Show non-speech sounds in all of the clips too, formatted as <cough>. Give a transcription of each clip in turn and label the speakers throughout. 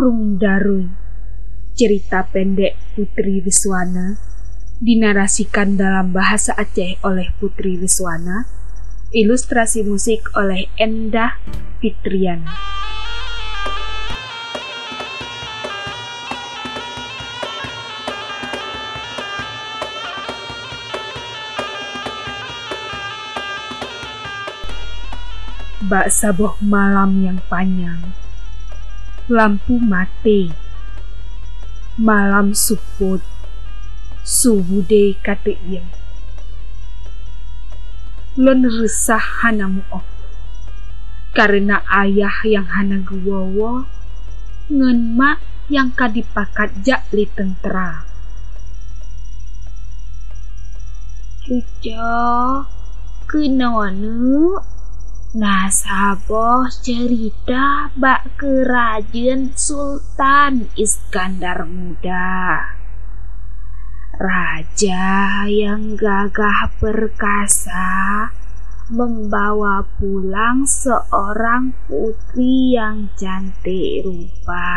Speaker 1: Krung Darui Cerita pendek Putri Wiswana Dinarasikan dalam bahasa Aceh oleh Putri Wiswana. Ilustrasi musik oleh Endah Fitrian. Bak sabuh malam yang panjang Lampu mati. Malam suput Subude kata ia Lon resah hanamu oh Karena ayah yang hana guwawa Ngen mak yang kadipakat jak li tentera. Cuca Kenapa Nasabah cerita bak kerajaan Sultan Iskandar Muda. Raja yang gagah perkasa membawa pulang seorang putri yang cantik rupa.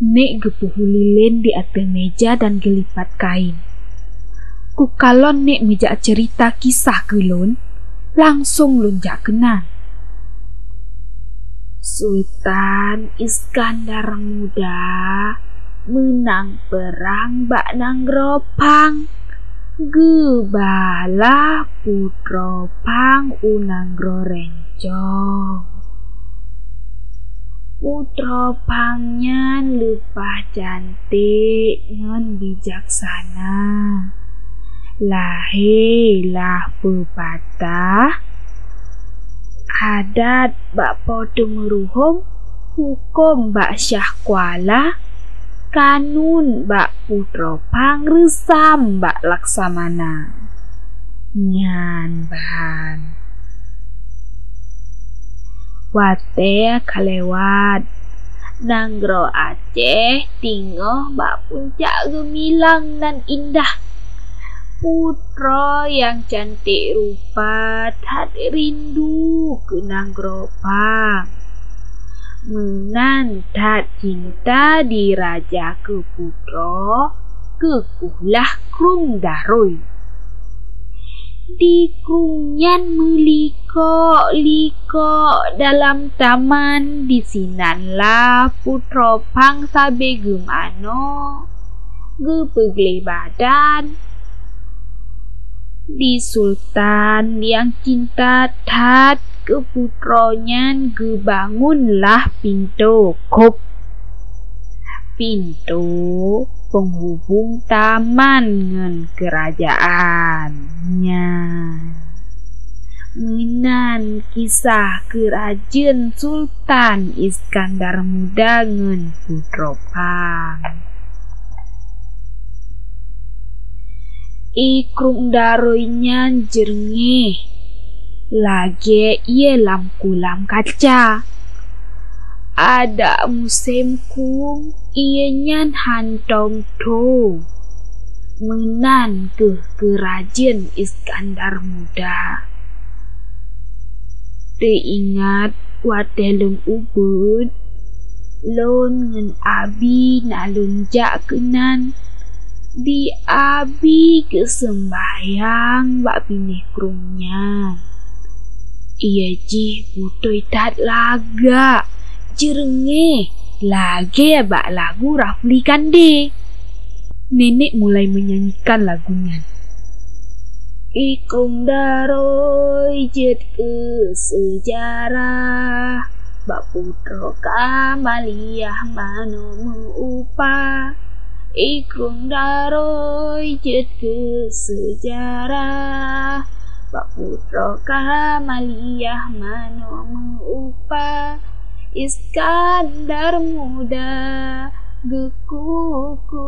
Speaker 1: Nek gepuh lilin di atas meja dan gelipat kain ku kalon nek meja cerita kisah gelun langsung lunjak kenal. Sultan Iskandar Muda menang perang bak nanggropang. Gebala putra pang unanggro rencong. Putra pangnya lupa cantik ngon bijaksana lahilah pepatah adat bak podong ruhum hukum bak syah kuala kanun bak putra pangresam bak laksamana. Nyan bahan wate kalewat. Nanggro Aceh tinggal bak puncak gemilang dan indah putra yang cantik rupa tak rindu ke Nanggropang. Menan tak cinta di raja ke putra kekulah krung daroi. Di krungyan meliko liko dalam taman di sinanlah putra pang sabe gemano. Gepegle badan di sultan yang cinta tat keputronya gebangunlah pintu kop pintu penghubung taman dengan kerajaannya. Minan kisah kerajaan Sultan Iskandar Muda dengan Putro ikrung daroinya jernih. Lagi ia lam kulam kaca. Ada musim kung nyan hantong to. Menan ke kerajaan Iskandar Muda. Teingat watelung ubud. Lon ngen abi nalunjak kenan di abi kesembayang bak pinih krungnya. Ia ji putoi tat laga jerenge lagi bak lagu Rafli Kande. Nenek mulai menyanyikan lagunya. Ikung daroi jet ke sejarah Bak putro kamaliyah mano mengupah Ikung daroi jet ke sejarah. Pak Putra Kamaliyah mano mengupa Iskandar muda gekukungan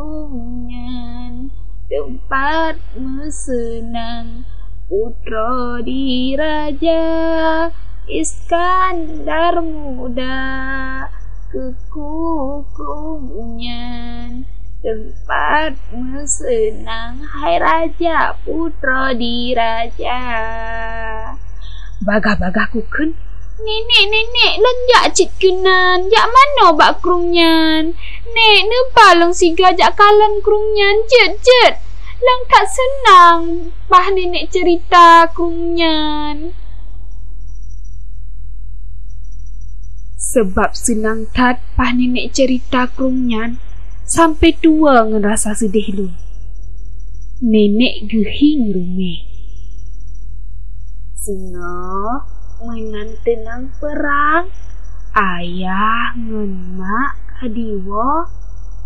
Speaker 1: Tempat mesenang putra diraja Iskandar muda kekukungan tempat mesenang Hai Raja Putra di Raja Bagah-bagah kukun Nenek, nenek, lenjak cik kenan. Jak mana bak krungnyan? Nek, nepa long siga jak kalan krungnyan. Jet, jet. Lang tak senang. Bah nenek cerita krungnyan. Sebab senang tat pah nenek cerita krungnyan. Sampai tua ngerasa sedih lu. Nenek gehing rumeh. Singa, mainan tenang perang. Ayah ngen mak kadiwo.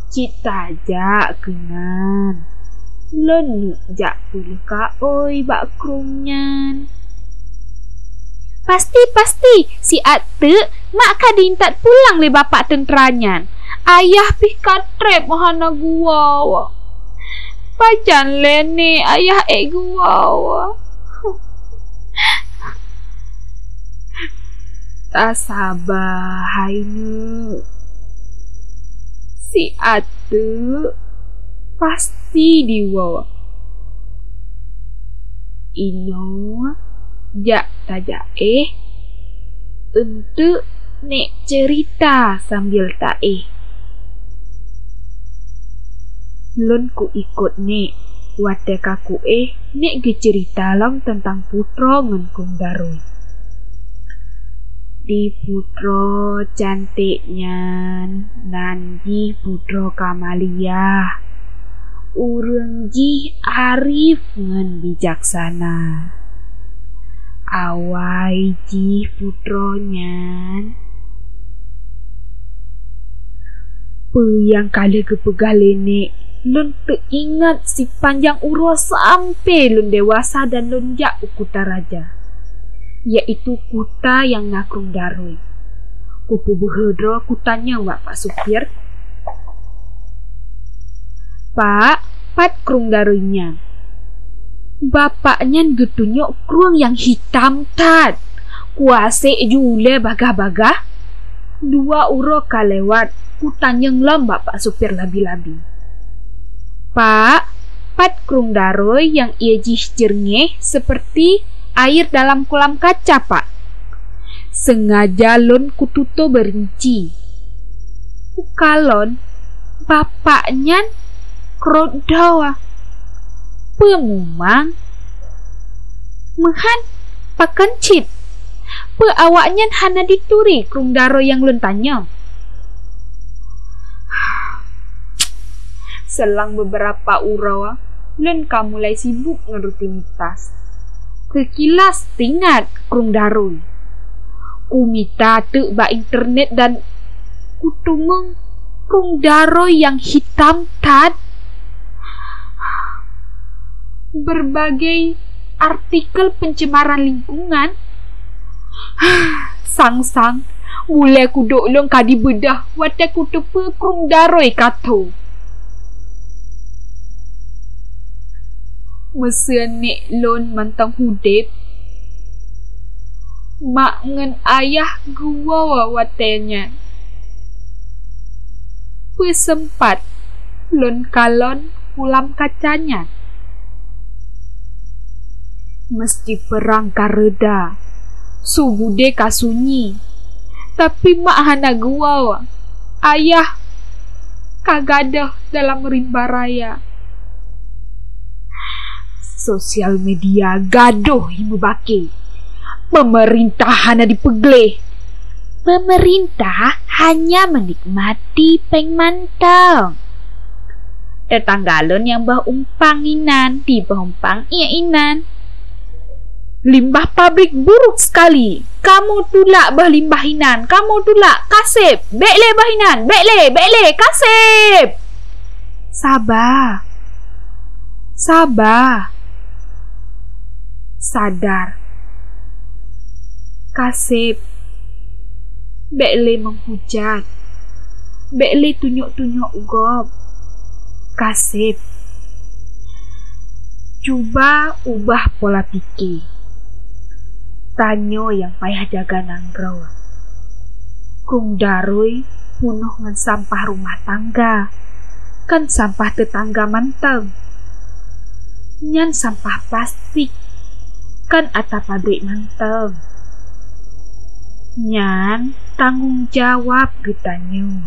Speaker 1: Cita jak kenan. Lenuk jak puluh ka oi bak krungnyan. Pasti, pasti. Si Ate, mak kadin tak pulang le bapak tenteranyan. Ayah pih katrep mahana gua. Pajan lene ayah e gua. Tak sabar, Hainu. Si Ate pasti diwa. Ino jak tajak eh untuk nek cerita sambil tak eh. Lon ku ikut nek. Wate eh nek ge cerita lang tentang putra ngen kong. Di putro cantiknya Nanji putro Kamalia Urung ji arif ngen bijaksana. Awai ji putronya Pe yang kala kepegah lenek Lun teringat si panjang urus sampai lun dewasa dan lonjak ukuta raja yaitu kuta yang nakrung darui. Kupu behedro kutanya wak Pak Supir. Pak, pat krung daruinya. Bapaknya getunyok krung yang hitam tat. Kuase jule bagah-bagah. Dua uro kalewat kutanya ngelam Bapak Supir labi-labi. Pak, pat krung darui yang ia jih seperti air dalam kolam kaca, Pak. Sengaja lon kututo berinci. Ukalon, bapaknya krodawa. Pemumang. Mehan, pakencit. Pe awaknya hana dituri krung daro yang lun tanya. Selang beberapa urawa, lun kamu mulai sibuk ngerutinitas kekilas tingat krung darun. Kumita tu ba internet dan kutumeng krung daro yang hitam tad. Berbagai artikel pencemaran lingkungan. <sighs> Sang-sang, mulai kuduk long kadi bedah wate kutupe krung daroi kato. Mesin nek lon mantang hudip mak ngen ayah gua wawatenya sempat lon kalon pulam kacanya meski perang kareda subude kasunyi tapi mak hana gua ayah kagadah dalam rimba raya sosial media gaduh ibu baki. Pemerintah hanya dipegle. Pemerintah hanya menikmati pengmantau. Tetanggalon yang umpang inan di umpang iya inan. Limbah pabrik buruk sekali. Kamu tulak bah limbah inan. Kamu tulak kasep. Bekle bah inan. Bekle, bekle, kasep. Sabar. Sabar sadar. Kasip. Bekle menghujat. Bekle tunjuk-tunjuk gob. Kasip. Cuba ubah pola pikir. Tanyo yang payah jaga nanggrow. Kung darui punuh ngan sampah rumah tangga. Kan sampah tetangga manteng. Nyan sampah plastik kan atap pabrik mantap. Nyan tanggung jawab getanya.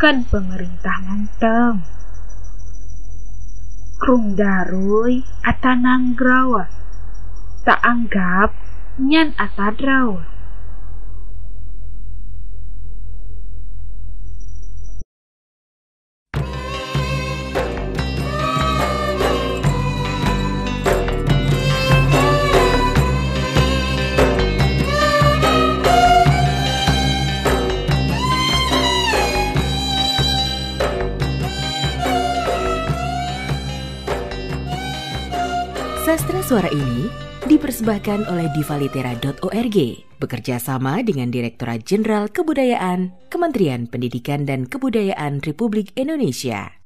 Speaker 1: Kan pemerintah ngantem. Krung darui atananggrawa. Tak anggap nyan atadrawa.
Speaker 2: Suara ini dipersembahkan oleh divalitera.org bekerja sama dengan Direktorat Jenderal Kebudayaan Kementerian Pendidikan dan Kebudayaan Republik Indonesia.